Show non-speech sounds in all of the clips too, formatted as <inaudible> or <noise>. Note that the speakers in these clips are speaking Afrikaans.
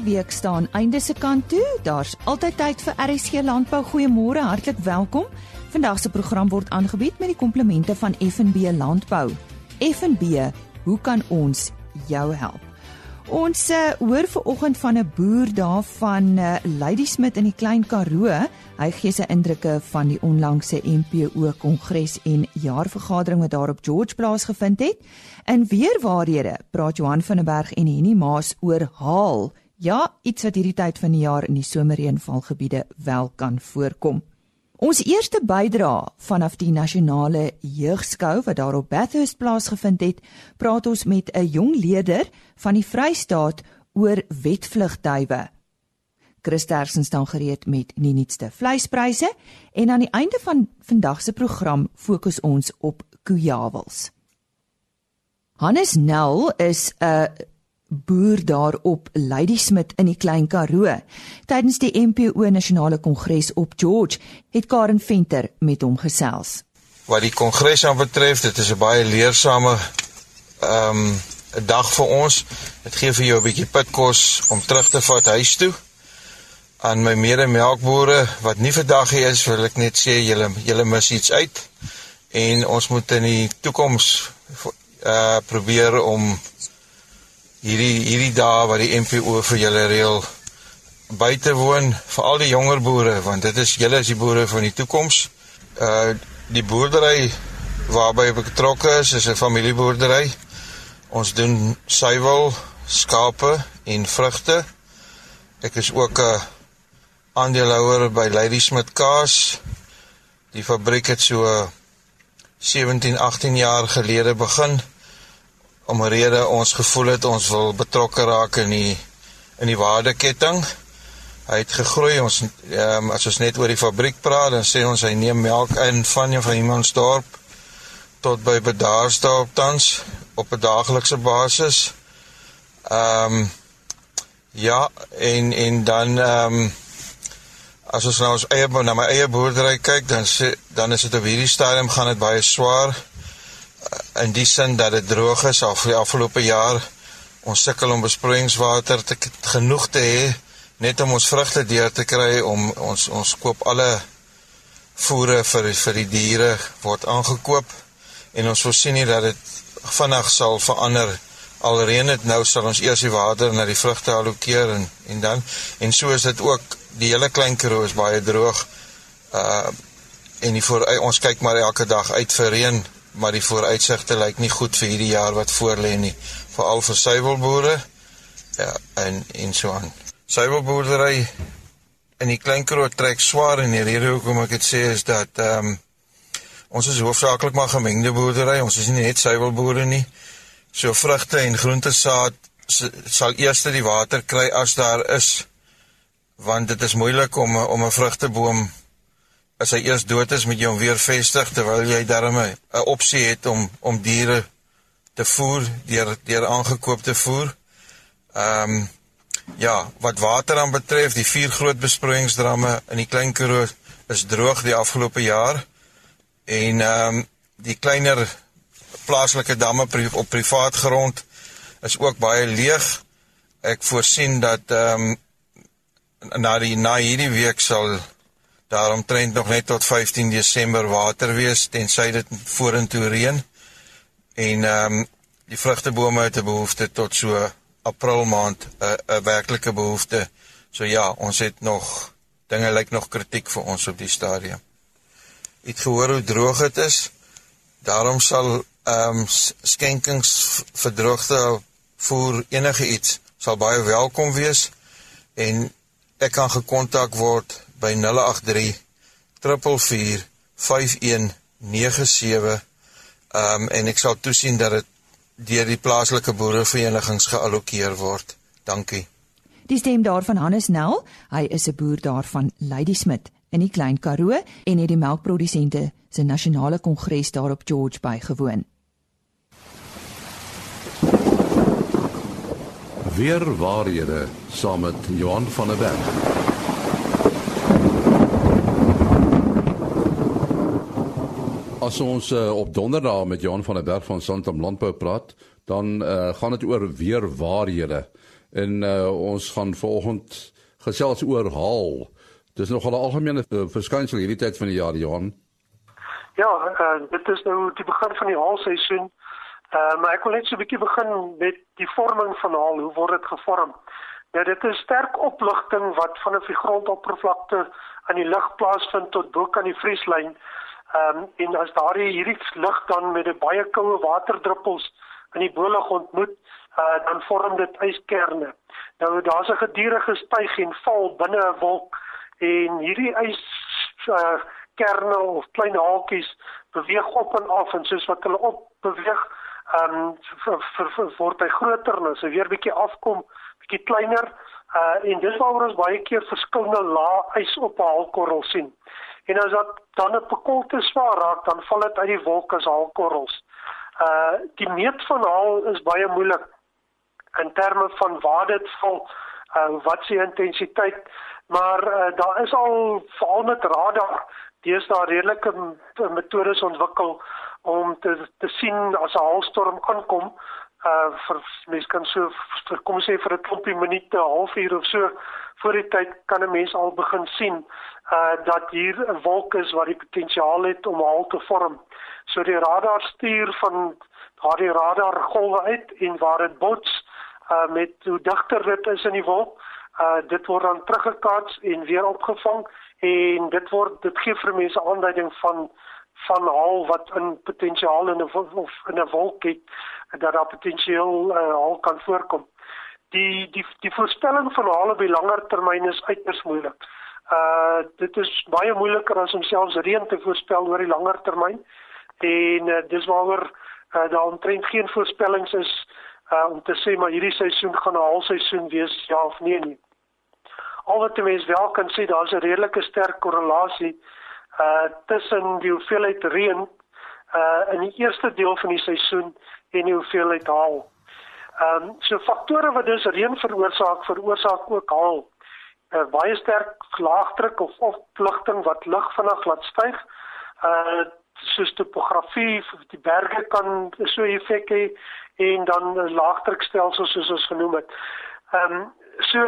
Die week staan einde se kant toe. Daar's altyd tyd vir RSG Landbou. Goeiemôre, hartlik welkom. Vandag se program word aangebied met die komplemente van F&B Landbou. F&B, hoe kan ons jou help? Ons uh, hoor ver oggend van 'n boer daar van uh, Ladysmith in die Klein Karoo. Hy gee sy indrukke van die onlangse MPO kongres en jaarvergadering wat daar op George plaasgevind het. In weer waarhede praat Johan van der Berg en Henny Maas oor haal. Ja, iets wat hierdie tyd van die jaar in die somerreënvalgebiede wel kan voorkom. Ons eerste bydra vanaf die nasionale jeugskou wat daar op Bathurst plaasgevind het, praat ons met 'n jong leier van die Vrystaat oor wetvlugduwe. Christersen staan gereed met die nuutste vleispryse en aan die einde van vandag se program fokus ons op koejawels. Hannes Nel is 'n boer daar op Ladysmith in die Klein Karoo. Tydens die MPO Nasionale Kongres op George het Karen Venter met hom gesels. Wat die kongres aan betref, dit is 'n baie leersame ehm um, 'n dag vir ons. Dit gee vir jou 'n bietjie pitkos om terug te vat huis toe. Aan my mede-melkbore wat nie vandag hier is, wil ek net sê julle julle mis iets uit en ons moet in die toekoms uh probeer om hierdie hierdie dae wat die MPO vir julle reël by te woon vir al die jonger boere want dit is julle is die boere van die toekoms. Uh die boerdery waarby ek betrokke is is 'n familieboerdery. Ons doen suiwel, skape en vrugte. Ek is ook 'n aandeelhouer by Ladysmith Kaas. Die fabriek het so 17, 18 jaar gelede begin om 'n rede ons gevoel het ons wil betrokke raak in die in die waardeketting. Hy het gegroei. Ons ehm um, as ons net oor die fabriek praat, dan sê ons hy neem melk in van van Imansdorp tot by Bedaarsdorp tans op 'n daaglikse basis. Ehm um, ja, en en dan ehm um, as ons nou ons eie na my eie boerdery kyk, dan sê dan is dit op hierdie stadium gaan dit baie swaar in die sin dat dit droog is al vir die afgelope jaar ons sukkel om besproeiingswater te genoeg te hê net om ons vrugte deur te kry om ons ons koop alle voere vir vir die diere word aangekoop. En ons voorsien nie dat dit vinnig sal verander. Alreeds dit nou sal ons eers die water na die vrugte allokeer en en dan. En so is dit ook die hele klein karoo is baie droog. Uh en die voor ons kyk maar elke dag uit vir reën maar die vooruitsigte lyk nie goed vir hierdie jaar wat voorlê nie, veral vir suiwelboere. Ja, en en so aan. Suiwelboerdery in die klein Karoo trek swaar en die rede hoekom ek dit sê is dat ehm um, ons is hoofsaaklik maar gemengde boerdery, ons is nie net suiwelboere nie. So vrugte en groentesaad sal eers die water kry as daar is want dit is moeilik om om 'n vrugteboom as hy eers dood is, moet jy hom weer vestig terwyl jy daarmee 'n opsie het om om diere te voer deur deur aangekoopte voer. Ehm um, ja, wat water aan betref, die vier groot besproeiingsdramme in die Klein Karoo is droog die afgelope jaar. En ehm um, die kleiner plaaslike damme op privaat grond is ook baie leeg. Ek voorsien dat ehm um, na die na hierdie week sal Daarom trend nog net tot 15 Desember water wees tensy dit vorentoe reën. En ehm um, die vrugtebome het 'n behoefte tot so April maand 'n uh, 'n werklike behoefte. So ja, ons het nog dinge lyk nog kritiek vir ons op die stadium. Het gehoor hoe droog dit is. Daarom sal ehm um, skenkings vir droogte voer enige iets sal baie welkom wees en ek kan gekontak word by 083 444 5197 um, en ek sal toesien dat dit deur die plaaslike boereverenigings geallokeer word. Dankie. Die stem daarvan Hannes Nel, hy is 'n boer daarvan Ladysmith in die Klein Karoo en het die melkprodusente se nasionale kongres daar op George bygewoon. Weer waarhede saam met Johan van der Berg. As ons uh, op donderdag met Johan van der Berg van Santam Landbou praat, dan uh, gaan dit oor weer waarhede. En uh, ons gaan volgende gesels oor haal. Dis nogal 'n algemene verskynsel hierdie tyd van die jaar, Johan. Ja, uh, dit is nou die begin van die haalseisoen. Uh, maar ek wil net so 'n bietjie begin met die vorming van haal. Hoe word dit gevorm? Nou dit is sterk opligting wat vanaf die grondoppervlakte aan die lug plaasvind tot bo kan die vrieslyn. Ehm um, en as daardie hierdie lug dan met 'n baie koue waterdruppels in die bolug ontmoet, uh, dan vorm dit yskerne. Nou daar's 'n gedurende styg en val binne 'n wolk en hierdie ys uh, kerne of klein haaltjies beweeg op en af en soos wat hulle op beweeg, ehm um, word hy groter en as hy weer bietjie afkom, bietjie kleiner. Uh en dis waaroor ons baie keer verskillende lae ys op haalkorrel sien. En as dit dan 'n bekolte swaar raak, dan val dit uit die wolk as haalkorrels. Uh die meet van haal is baie moeilik in terme van waar dit val, uh wat se intensiteit, maar uh, daar is al veral met radar deesdae redelike metodes ontwikkel om te te sien as 'n haalstorm aankom uh vir mens kan so vir kom ons sê vir 'n klompie minute, 'n halfuur of so voor die tyd kan 'n mens al begin sien uh dat hier 'n wolk is wat die potensiaal het om haal te vorm. So die radar stuur van daardie radar golwe uit en waar dit bots uh met hoe digter dit is in die wolk, uh dit word dan teruggekaats en weer opgevang en dit word dit gee vir mense aanduiding van van haal wat in potensiaal in 'n of in 'n wolk het dat daar potensieel uh, haal kan voorkom. Die die die voorspelling van haal op die langer termyn is uiters moeilik. Uh dit is baie moeiliker as om selfs reën te voorspel oor die langer termyn. En uh, dis waaroor uh, daar omtrent geen voorspellings is uh om te sê maar hierdie seisoen gaan 'n haalseisoen wees ja of nee nie. Al wat die mens wel kan sê daar's 'n redelike sterk korrelasie uh tussen die hoeveelheid reën uh in die eerste deel van die seisoen en die hoeveelheid haal. Ehm um, so faktore wat dus reën veroorsaak, veroorsaak ook haal. 'n uh, Baie sterk laagdruk of opligting wat lug vinnig laat styg. Uh soos topografie, die berge kan so effek hê en dan laagdrukstelsels soos ons genoem het. Ehm um, so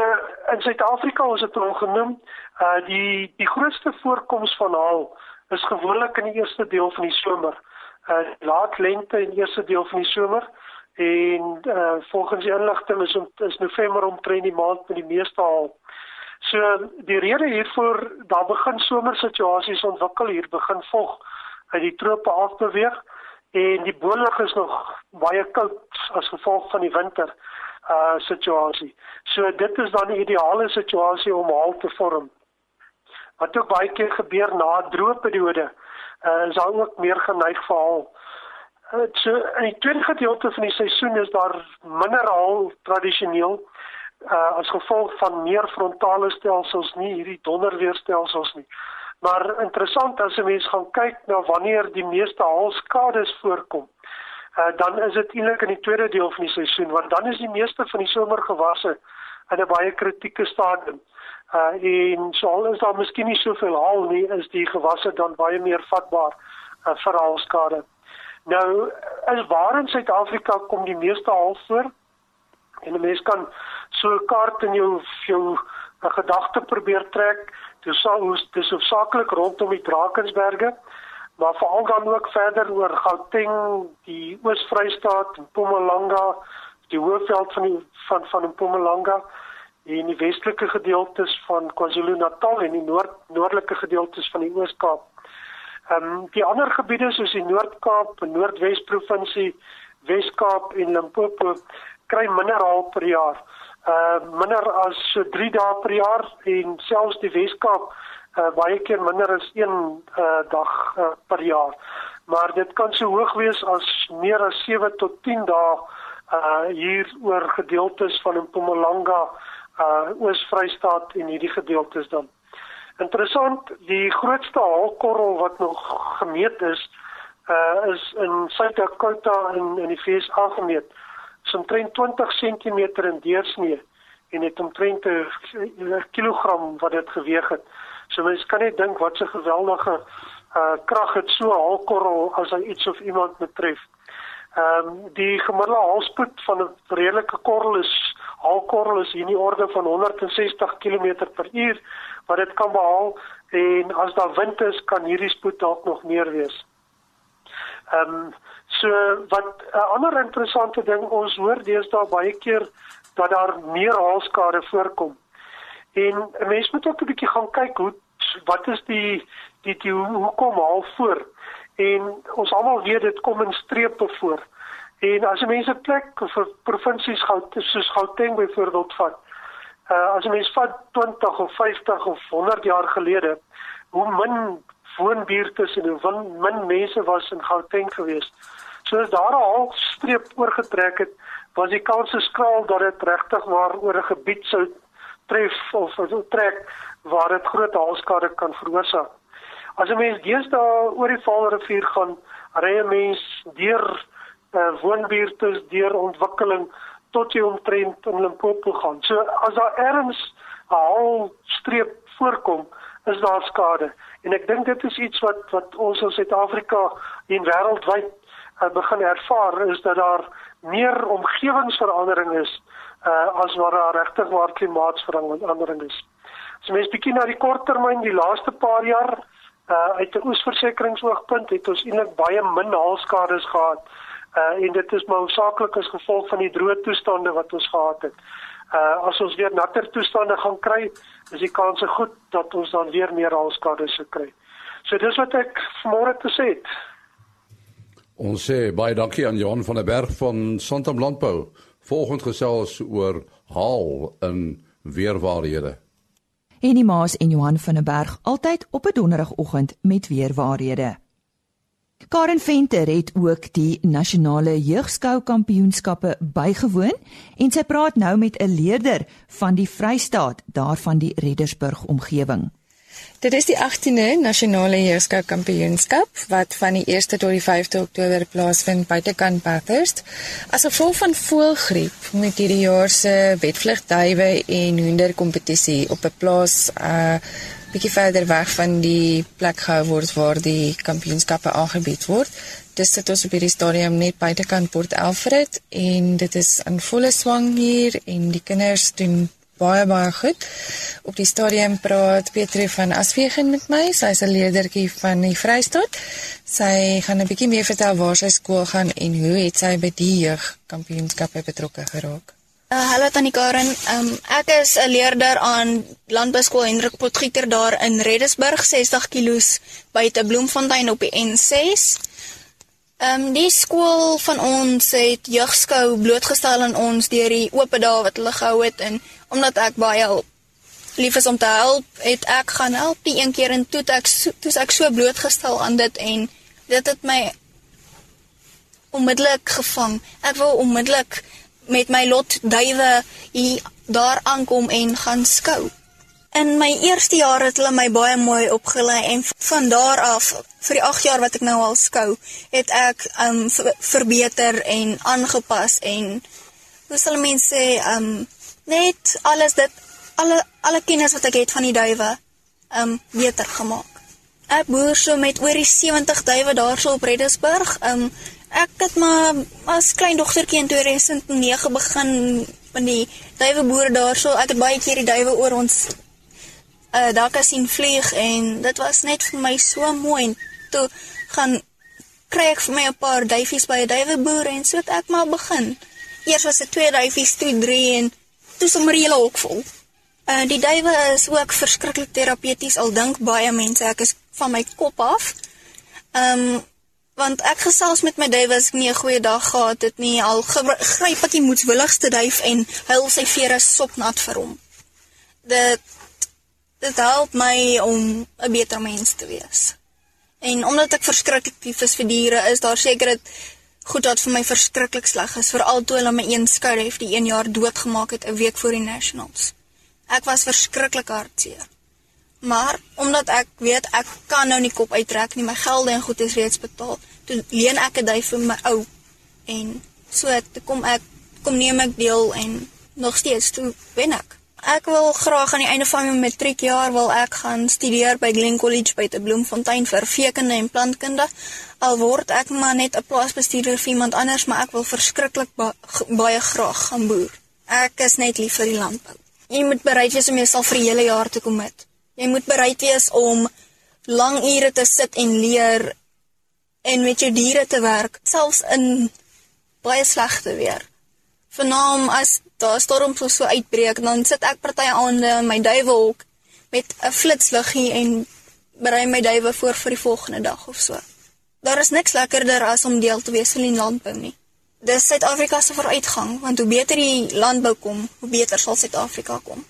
in Suid-Afrika ons het hom genoem, uh die die grootste voorkoms van haal is gewoonlik in die eerste deel van die somer. Uh laat lente in die eerste deel van die somer en uh volgens die inligting is om, is November omtrent die maand met die meeste haal. So die rede hiervoor daar begin somersituasies ontwikkel hier begin vog uit die trope af beweeg en die bolug is nog baie koud as gevolg van die winter uh situasie. So dit is dan die ideale situasie om haal te vorm. Wat ook baie keer gebeur na droë periode, uh is daar ook meer geneig vir haal. Uh, so in die tweede gedeelte van die seisoen is daar minder haal tradisioneel uh as gevolg van meer frontale stelsels nie hierdie donderweerstelsels nie. Maar interessant as 'n mens gaan kyk na wanneer die meeste haalskades voorkom, uh, dan is dit eintlik in die tweede deel van die seisoen want dan is die meeste van die somergewasse in 'n baie kritieke stadium. Uh en so al is daar miskien nie soveel haal nie, is die gewasse dan baie meer vatbaar uh, vir haalskade. Nou is waar in Suid-Afrika kom die meeste haal voor? En 'n mens kan so 'n kaart in jou jou gedagte probeer trek Dis sou dis hoofsaaklik rondom die Drakensberge, maar veral dan ook verder oor Gauteng, die Oos-Vrystaat, Mpumalanga, die hoofveld van die van van Mpumalanga en die westelike gedeeltes van KwaZulu-Natal en die noord noordelike gedeeltes van die Oos-Kaap. Ehm um, die ander gebiede soos die Noord-Kaap, Noordwes provinsie, Wes-Kaap en Limpopo kry minder haal per jaar uh minder as so 3 dae per jaar en selfs die Weskaap uh baie keer minder as 1 uh dag uh, per jaar. Maar dit kan so hoog wees as meer as 7 tot 10 dae uh hier oor gedeeltes van Mpumalanga, uh Oos-Vrystaat en hierdie gedeeltes dan. Interessant, die grootste haalkorrel wat nog gemeet is, uh is in Suid-Dakota in in die VS gemeet is omtrent 20 cm in deursnee en het omtrent 'n kilogram wat dit geweg het. So mens kan net dink wat 'n geweldige uh krag het so 'n haalkorrel as hy iets of iemand betref. Ehm um, die gemiddelde haalspoed van 'n redelike korrel is haalkorrel is in die orde van 160 km/h wat dit kan behaal en as daar wind is kan hierdie spoed dalk nog meer wees. Ehm um, so wat 'n ander interessante ding ons hoor deesdae baie keer dat daar meer haalskade voorkom. En 'n mens moet ook 'n bietjie gaan kyk hoe wat is die die, die hoekom haal voor? En ons almal weet dit kom in strepe voor. En as jy mense plek vir provinsies gou soos Gauteng byvoorbeeld vat. Uh as jy mense vat 20 of 50 of 100 jaar gelede, hoe min woonbuurte en hoe min mense was in Gauteng gewees. So as daar al streep oorgetrek het, was die kans so skraal dat dit regtig maar oor 'n gebied sou tref of so trek waar dit groot haalskade kan veroorsaak. As 'n mens deesdae oor die Vaalrivier gaan, ry 'n mens deur uh, woonbuurte, deur ontwikkeling tot jy omtrent in Limpopo gaan. So as daar erns 'n haalstreep voorkom, is daar skade. En ek dink dit is iets wat wat ons in Suid-Afrika en wêreldwyd begin ervaar is dat daar meer omgewingsverandering is uh, as wat daar regtig waar klimaatsverandering is. As mens bietjie na die korttermyn, die laaste paar jaar uh uit 'n oesversekeringsoogpunt het ons eintlik baie min haalskades gehad. Uh en dit is maar hoofsaaklik as gevolg van die droë toestande wat ons gehad het. Uh as ons weer natter toestande gaan kry, is die kans goed dat ons dan weer meer haalskades sou kry. So dis wat ek vanmôre te sê het. Ons sê baie dankie aan Johan van der Berg van Santam Landbou. Volgende gesels oor haal in weerwaarhede en die Maas en Johan van der Berg altyd op 'n donderdagoggend met weer waarhede. Karen Venter het ook die nasionale jeugskou kampioenskappe bygewoon en sy praat nou met 'n leerder van die Vrystaat daarvan die Reddersburg omgewing. Dit is die 18de nasionale heerskou kampioenskap wat van die 1ste tot die 5de Oktober plaasvind buitekant Bathurst. As gevolg van voëlgriep moet hierdie jaar se wetvlugduwe en hoender kompetisie op 'n plaas 'n uh, bietjie verder weg van die plek gehou word waar die kampioenskappe aangebied word. Dis sit ons op hierdie stadium net buitekant Port Alfred en dit is in volle swang hier en die kinders doen baie baie goed. Op die stadium praat Petrie van Aswegen met my. Sy's 'n leerdertjie van die Vrystaat. Sy gaan 'n bietjie meer vertel waar sy skool gaan en hoe het sy by die jeugkampioenskappe betrokke geraak. Uh, hallo Tannie Karen. Um, ek is 'n leerder aan Landbouskool Hendrik Potgieter daar in Redesburg, 60 km buite Bloemfontein op die N6. Ehm um, die skool van ons het jeugskou blootgestel aan ons deur die oop dae wat hulle gehou het en omdat ek baie lief is om te help, het ek gaan help die een keer en toe ek toe ek so blootgestel aan dit en dit het my onmiddellik gevang. Ek wou onmiddellik met my lot duwe hier daar aankom en gaan skou. In my eerste jaar het hulle my baie mooi opgelei en van daar af vir die 8 jaar wat ek nou al skou, het ek um verbeter en aangepas en hoe sal mense sê um net alles dit alle alle kennis wat ek het van die duwe um beter gemaak. Ek boer so met oor die 70 duwe daarso op Reddersburg. Um ek het maar as klein dogtertjie in 2009 begin van die duwe boere daarso. Ek het baie keer die duwe oor ons uh daar gesien vlieg en dit was net vir my so mooi en toe gaan kry ek vir my 'n paar duifies by 'n duiweboer en so het ek maar begin. Eers was dit twee duifies, toe drie en toe sommer hele hok vol. Uh die duwe is ook verskriklik terapeuties al dink baie mense ek is van my kop af. Um want ek gesels met my duwe as ek nie 'n goeie dag gehad het nie al gryp ek die moedswilligste duif en huil sy vere sopnat vir hom. Dit dit help my om 'n beter mens te wees. En omdat ek verskriklik lief is vir diere, is daar seker dit goed wat vir my verskriklik sleg is, veral toe hulle my een skouhef die 1 jaar doodgemaak het 'n week voor die nationals. Ek was verskriklik hartseer. Maar omdat ek weet ek kan nou nie kop uittrek nie, my gelde en goed is reeds betaal, toe leen ek 'n duif vir my ou en so toe kom ek kom neem ek deel en nog steeds toe wen ek. Ek wil graag aan die einde van my matriekjaar wil ek gaan studeer by Glen College by te Bloemfontein vir veekunde en plantkunde. Al word ek maar net 'n plaasbestuurder vir iemand anders, maar ek wil verskriklik ba baie graag gaan boer. Ek is net lief vir die landbou. Jy moet bereid wees om jouself vir 'n hele jaar te kommit. Jy moet bereid wees om lang ure te sit en leer en met jou diere te werk, selfs in baie slegte weer. Vernaam as daar storm so so uitbreek, dan sit ek party aande in my duiwelhok met 'n flitsliggie en berei my duwe voor vir die volgende dag of so. Daar is niks lekkerder as om deel te wees van die landbou nie. Dis Suid-Afrika se vooruitgang, want hoe beter die landbou kom, hoe beter sal Suid-Afrika kom.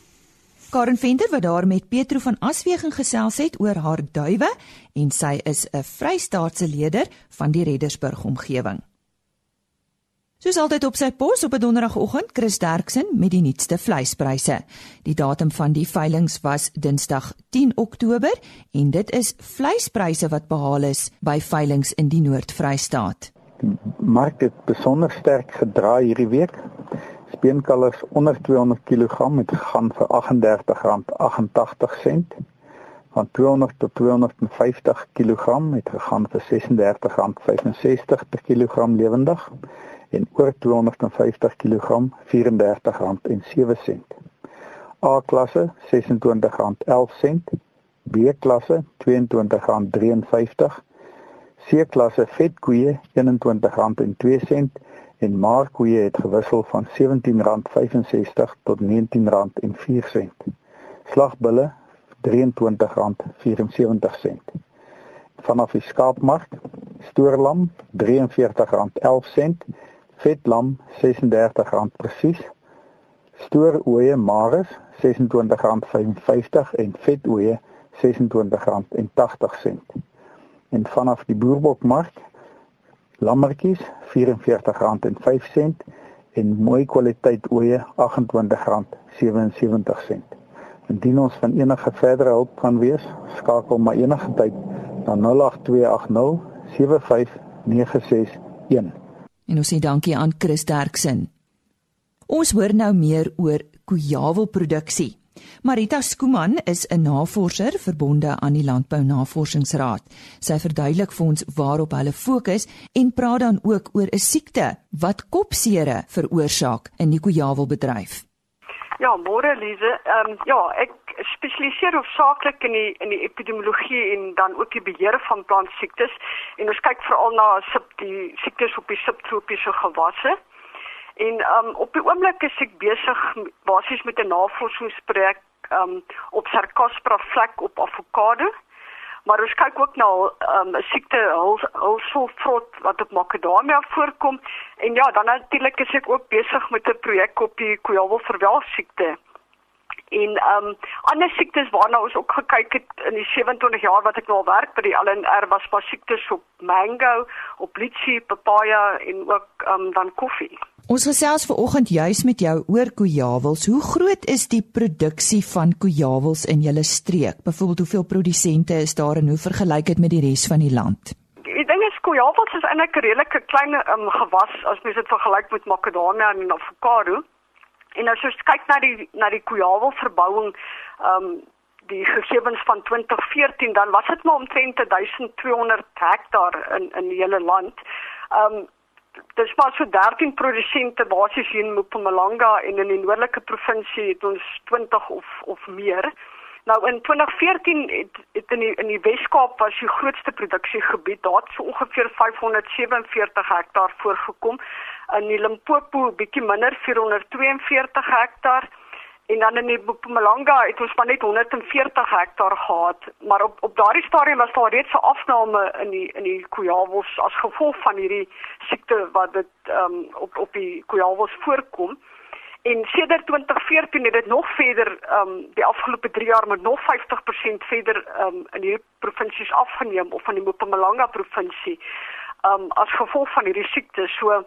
Karen Venter wat daar met Petro van Aswegen gesels het oor haar duwe en sy is 'n Vrystaatse leier van die Reddersburg omgewing. Soos altyd op sy pos op 'n donderdagoggend, Chris Derksen met die nuutste vleispryse. Die datum van die veiling was Dinsdag 10 Oktober en dit is vleispryse wat behaal is by veilinge in die Noord-Vrystaat. Die mark het besonder sterk gedraai hierdie week. Speenkalvers onder 200 kg het gegaan vir R38.88 van 200 tot 250 kg het gegaan vir R36.65 per kilogram lewendig en oor 250 kg R34.07. A klasse R26.11, B klasse R22.53, C klasse vetkoeie R21.02 en maarkoeie het gewissel van R17.65 tot R19.04. Slagbulle R23.74. Vanaf die skaapmark stoorlam R43.11 vetlam R36 presies. Stooroeie Maris R26.55 en vetoeie R26.80. En vanaf die boerbokmark lammetjies R44.05 en mooi kwaliteit oeye R28.77. Indien ons van enige verdere hulp kan wees, skakel maar enige tyd na 08280 75961. En ons sê dankie aan Chris Derksen. Ons hoor nou meer oor kojawelproduksie. Marita Skuman is 'n navorser verbonde aan die Landbou Navorsingsraad. Sy verduidelik vir ons waarop hulle fokus en praat dan ook oor 'n siekte wat kopseere veroorsaak in die kojawelbedryf. Ja, môre Lize. Ehm um, ja, ek spesialiseer hoofsaaklik in die in die epidemiologie en dan ook die beheer van plantsiektes en ons kyk veral na sub die siektes op die subtropiese gewasse. En um op die oomblik is ek besig basies met 'n navorsingsprojek um op Sarcospora vlek op avokado. Maar ons kyk ook na um 'n siekte hulsulfrot wat op makadamia voorkom. En ja, dan natuurlik is ek ook besig met 'n projek op die kojawel verwel siekte en ehm um, ander siektes waarna ons ook gekyk het in die 27 jaar wat ek nou al werk by die LNR was pas siektes op mango, op litchi, papaja en ook ehm um, dan koffie. Ons gesels ver oggend juis met jou oor kojawels. Hoe groot is die produksie van kojawels in julle streek? Byvoorbeeld hoeveel produsente is daar en hoe vergelyk dit met die res van die land? Die ding is kojawels is eintlik 'n redelike klein um, gewas as mens dit vergelyk met makadamia en avokado. En as ons kyk na die na die Kujawel verbouing, ehm um, die gegevens van 2014, dan was dit maar omtrent 1200 hektaar in in die hele land. Ehm um, dis maar so 13 produsente basies hier in Mpumalanga en in die noordelike provinsie het ons 20 of of meer. Nou in 2014 het, het in die in die Wes-Kaap was die grootste produksiegebied, daar het so ongeveer 547 hektaar voorgekom. In die Limpopo bietjie minder 442 hektaar. En dan in die Mpumalanga het ons maar net 140 hektaar gehad. Maar op op daardie stadium was daar reeds 'n afname in die in die kojawels as gevolg van hierdie siekte wat dit um, op op die kojawels voorkom en sedert 2014 het dit nog verder um, die afgelope 3 jaar met nog 50% verder um, in hierdie provinsies afgeneem of van die Mpumalanga provinsie um, as gevolg van hierdie siekte so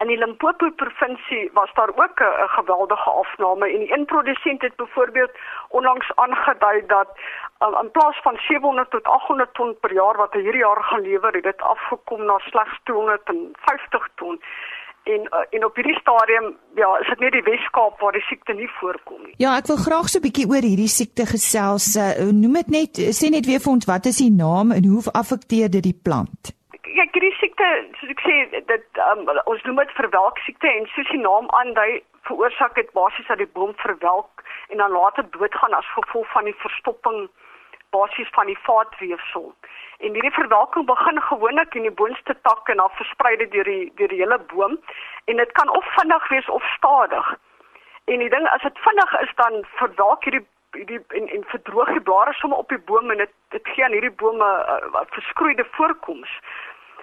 In die Limpopo provinsie was daar ook 'n geweldige afname en een produsent het byvoorbeeld onlangs aangedui dat um, in plaas van 700 tot 800 ton per jaar wat hy hierdie jaar gaan lewer, het dit afgekom na slegs 250 ton. En uh, en op hierdie stadium ja, is dit net die Weskaap waar die siekte nie voorkom nie. Ja, ek wil graag so 'n bietjie oor hierdie siekte gesels. Uh, noem dit net sê net weer vir ons wat is die naam en hoe affekteer dit die plant? Kyk, hierdie siekte, soos ek sê, dit um, ons noem dit verwelk siekte en soos die naam aandui, veroorsaak dit basies dat die boom verwelk en dan later doodgaan as gevolg van die verstopping basies van die vaatweefsel. En hierdie verwelking begin gewoonlik in die boonste tak en dan versprei dit deur die deur die hele boom en dit kan of vinnig wees of stadig. En die ding as dit vinnig is dan verwelk hierdie die en en verdroog die blare sommer op die boom en dit dit gee aan hierdie bome 'n uh, uh, verskroeide voorkoms.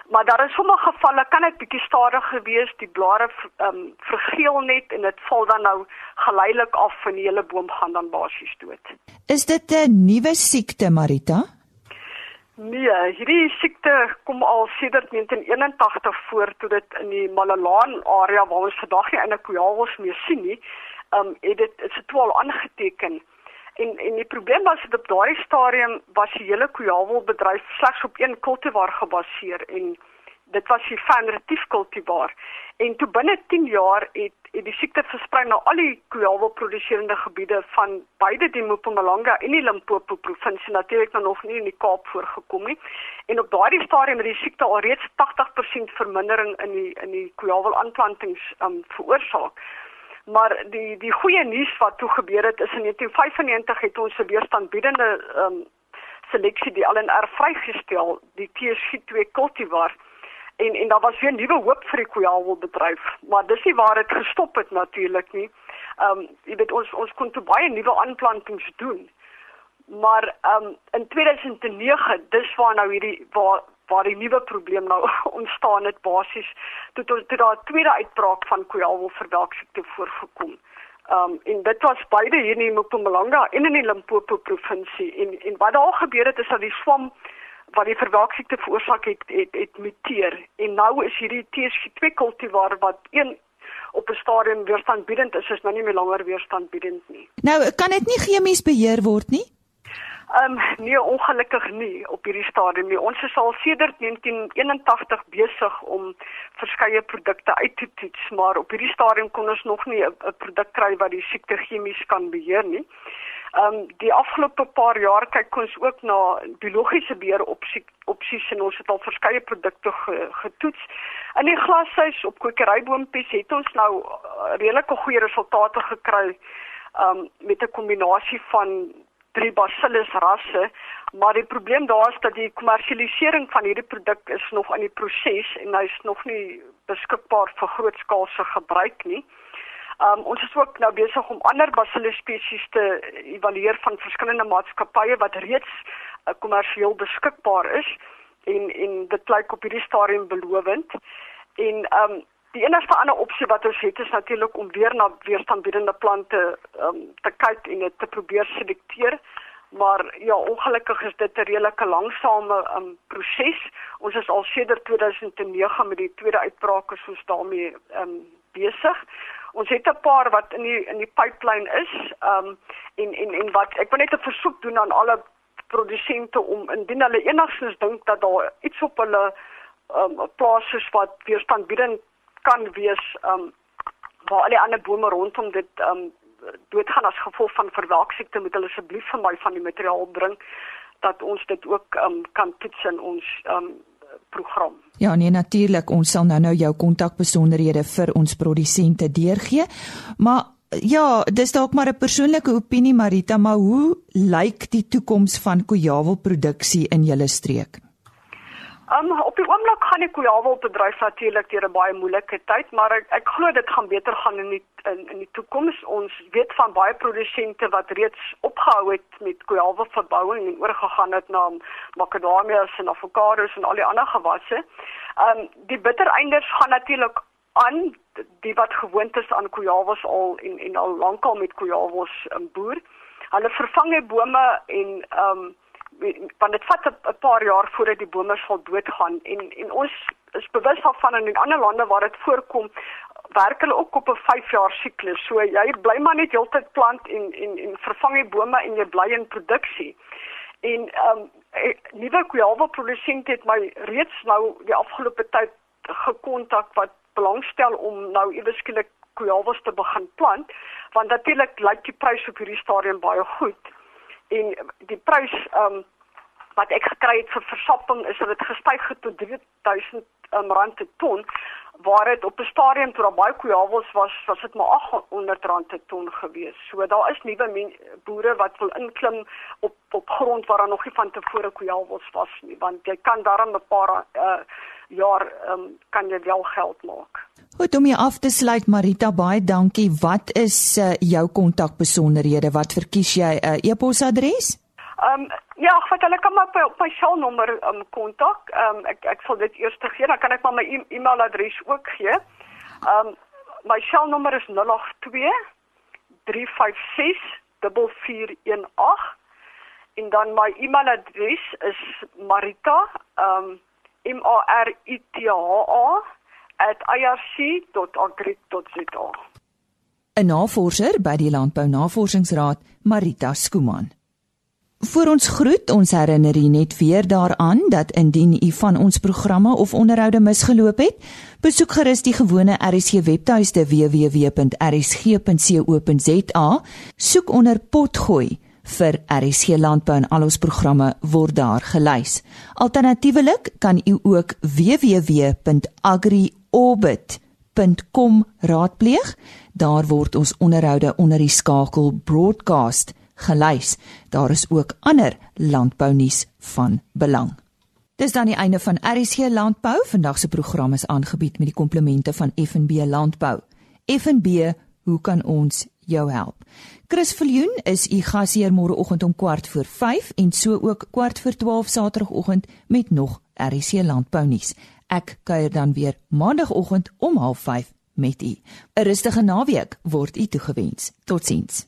Maar daar is sommige gevalle kan dit bietjie stadiger wees, die blare ehm um, vergeel net en dit val dan nou geleidelik af en die hele boom gaan dan basies dood. Is dit 'n nuwe siekte Marita? Nee, hierdie siekte kom al sedert 1981 voor toe dit in die Malalaan area waar ons vandag nie in 'n kujawels meer sien nie. Um het dit is dit wel aangeteken. En en die probleem was dat op daardie stadium was die hele kujawelbedryf slegs op een kultivar gebaseer en dit was die Fanretief kultivar. En toe binne 10 jaar het het die siekte versprei na al die kualwel produserende gebiede van beide die Mpumalanga en die Limpopo provinsie natuurlik nog nie in die Kaap voorgekom nie. En op daardie stadium het die siekte alreeds 80% vermindering in die in die kualwel aanplantings um veroorsaak. Maar die die goeie nuus wat toe gebeur het is in 1995 het ons 'n weerstandbiedende um seleksie die LNR vrygestel, die TSG2 cultivar en en daar was weer nuwe hoop vir die koeihalbedryf, maar dis nie waar dit gestop het natuurlik nie. Ehm um, jy weet ons ons kon te baie nuwe aanplantings doen. Maar ehm um, in 2009 dis waar nou hierdie waar waar die nuwe probleem nou <laughs> ontstaan het basies toe toe daar 'n tweede uitbraak van koeihalbverwelksiekte voorgekom. Ehm um, en dit was beide hier in Mpumalanga en in die Limpopo provinsie en en wat daar gebeur het is dat die swam wat die verwelksiekte veroorsaak het, het het muteer en nou is hierdie TSG2 kultivar wat een op 'n stadium weerstandbiedend is, is nou nie meer langer weerstandbiedend nie. Nou, kan dit nie chemies beheer word nie? Ehm um, nee, ongelukkig nie op hierdie stadium nie. Ons is al sedert 1981 besig om verskeie produkte uit te toets, maar op hierdie stadium kon ons nog nie 'n produk kry wat die siekte chemies kan beheer nie. Ehm um, die afgelope paar jaar kyk ons ook na biologiese beheer opsie opsies en ons het al verskeie produkte ge, getoets. In die glashuis op kwekeryboontjies het ons nou uh, redelike goeie resultate gekry ehm um, met 'n kombinasie van drie bacillus rasse, maar die probleem daar is dat die kommersialisering van hierdie produk is nog aan die proses en hy's nog nie beskikbaar vir grootskaalse gebruik nie. Um, ons is ook nou besig om ander bacillus spesies te evalueer van verskillende maatskappye wat reeds uh, kommersieel beskikbaar is en en dit klink op hierdie stadium belovend. En ehm um, die enigste ander opsie wat ons het is natuurlik om weer na weerstandbiedende plante ehm um, te kyk en dit te probeer selekteer. Maar ja, ongelukkig is dit 'n redelike langsame um, proses. Ons is al sedert 2009 met die tweede uitbraak is ons daarmee ehm um, besig. Ons het 'n paar wat in die in die pipeline is. Ehm um, en en en wat ek wil net 'n versoek doen aan alle produsente om indien hulle enigstens dink dat daar iets op hulle ehm um, plase is wat weerstandbiedend kan wees ehm um, waar al die ander bome rondom dit ehm um, doodgaan as gevolg van verwelksiekte moet hulle asseblief vir my van die materiaal bring dat ons dit ook ehm um, kan toets in ons ehm um, program. Ja, nee natuurlik, ons sal nou nou jou kontakbesonderhede vir ons produsente deurgee. Maar ja, dis dalk maar 'n persoonlike opinie Marita, maar hoe lyk die toekoms van kojawelproduksie in julle streek? Um, op die oomblik gaan die kojawelbedryf natuurlik deur 'n baie moeilike tyd, maar ek, ek glo dit gaan beter gaan in die in, in die toekoms. Ons weet van baie produsente wat reeds opgehou het met kojawelverbouing en oorgegaan het na makadamias en avokados en al die ander gewasse. Um die bittereinders gaan natuurlik aan die wat gewoond is aan kojawels al en en al lankal met kojawels um, boer. Hulle vervang die bome en um want dit vat 'n paar jaar voordat die bome sal doodgaan en en ons is bewus daarvan in ander lande waar dit voorkom werk hulle ook op 'n 5 jaar siklus. So jy bly maar net heeltyd plant en en en vervang die bome en jy bly in produksie. En ehm um, nuwe kwialwe produsente het my reeds nou die afgelope tyd gekontak wat belangstel om nou eweskielik kujawels te begin plant, want natuurlik lyk die prys op hierdie stadium baie goed. En die prys um, wat ek gekry het vir versapping is dat dit gestyg het tot 3000 um, rand per ton waar dit op 'n stadium toe daar baie kujawels was, was dit maar 800 rand per ton gewees. So daar is nuwe boere wat wil inklim op op grond waar daar nog nie van tevore kujawels was nie, want jy kan daarom 'n paar uh, jaar um, kan jy wel geld maak. Goed om jy af te sluit Marita, baie dankie. Wat is uh, jou kontakbesonderhede? Wat verkies jy 'n uh, e-posadres? Ehm um, ja, vat hulle kan maar op my selnommer ehm um, kontak. Ehm um, ek ek sal dit eers gee, dan kan ek maar my e e-mailadres ook gee. Ehm um, my selnommer is 082 356 4418 en dan my e-mailadres is marita ehm um, m a r i t h a @irc.agric.za 'n Navorser by die Landbou Navorsingsraad, Marita Skuman. Voor ons groet, ons herinner u net weer daaraan dat indien u van ons programme of onderhoude misgeloop het, besoek gerus die gewone RSG webtuiste www.rsg.co.za, soek onder potgooi vir RSG landbou en al ons programme word daar gelys. Alternatiefelik kan u ook www.agriorbit.com raadpleeg. Daar word ons onderhoude onder die skakel broadcast gelys. Daar is ook ander landbounuus van belang. Dis dan die einde van RC Landbou. Vandag se program is aangebied met die komplemente van FNB Landbou. FNB, hoe kan ons jou help? Chris Viljoen is u gasheer môreoggend om kwart voor 5 en so ook kwart voor 12 Saterdagoggend met nog RC Landbou nuus. Ek kuier dan weer maandagooggend om 05:30 met u. 'n Rustige naweek word u toegewens. Totsiens.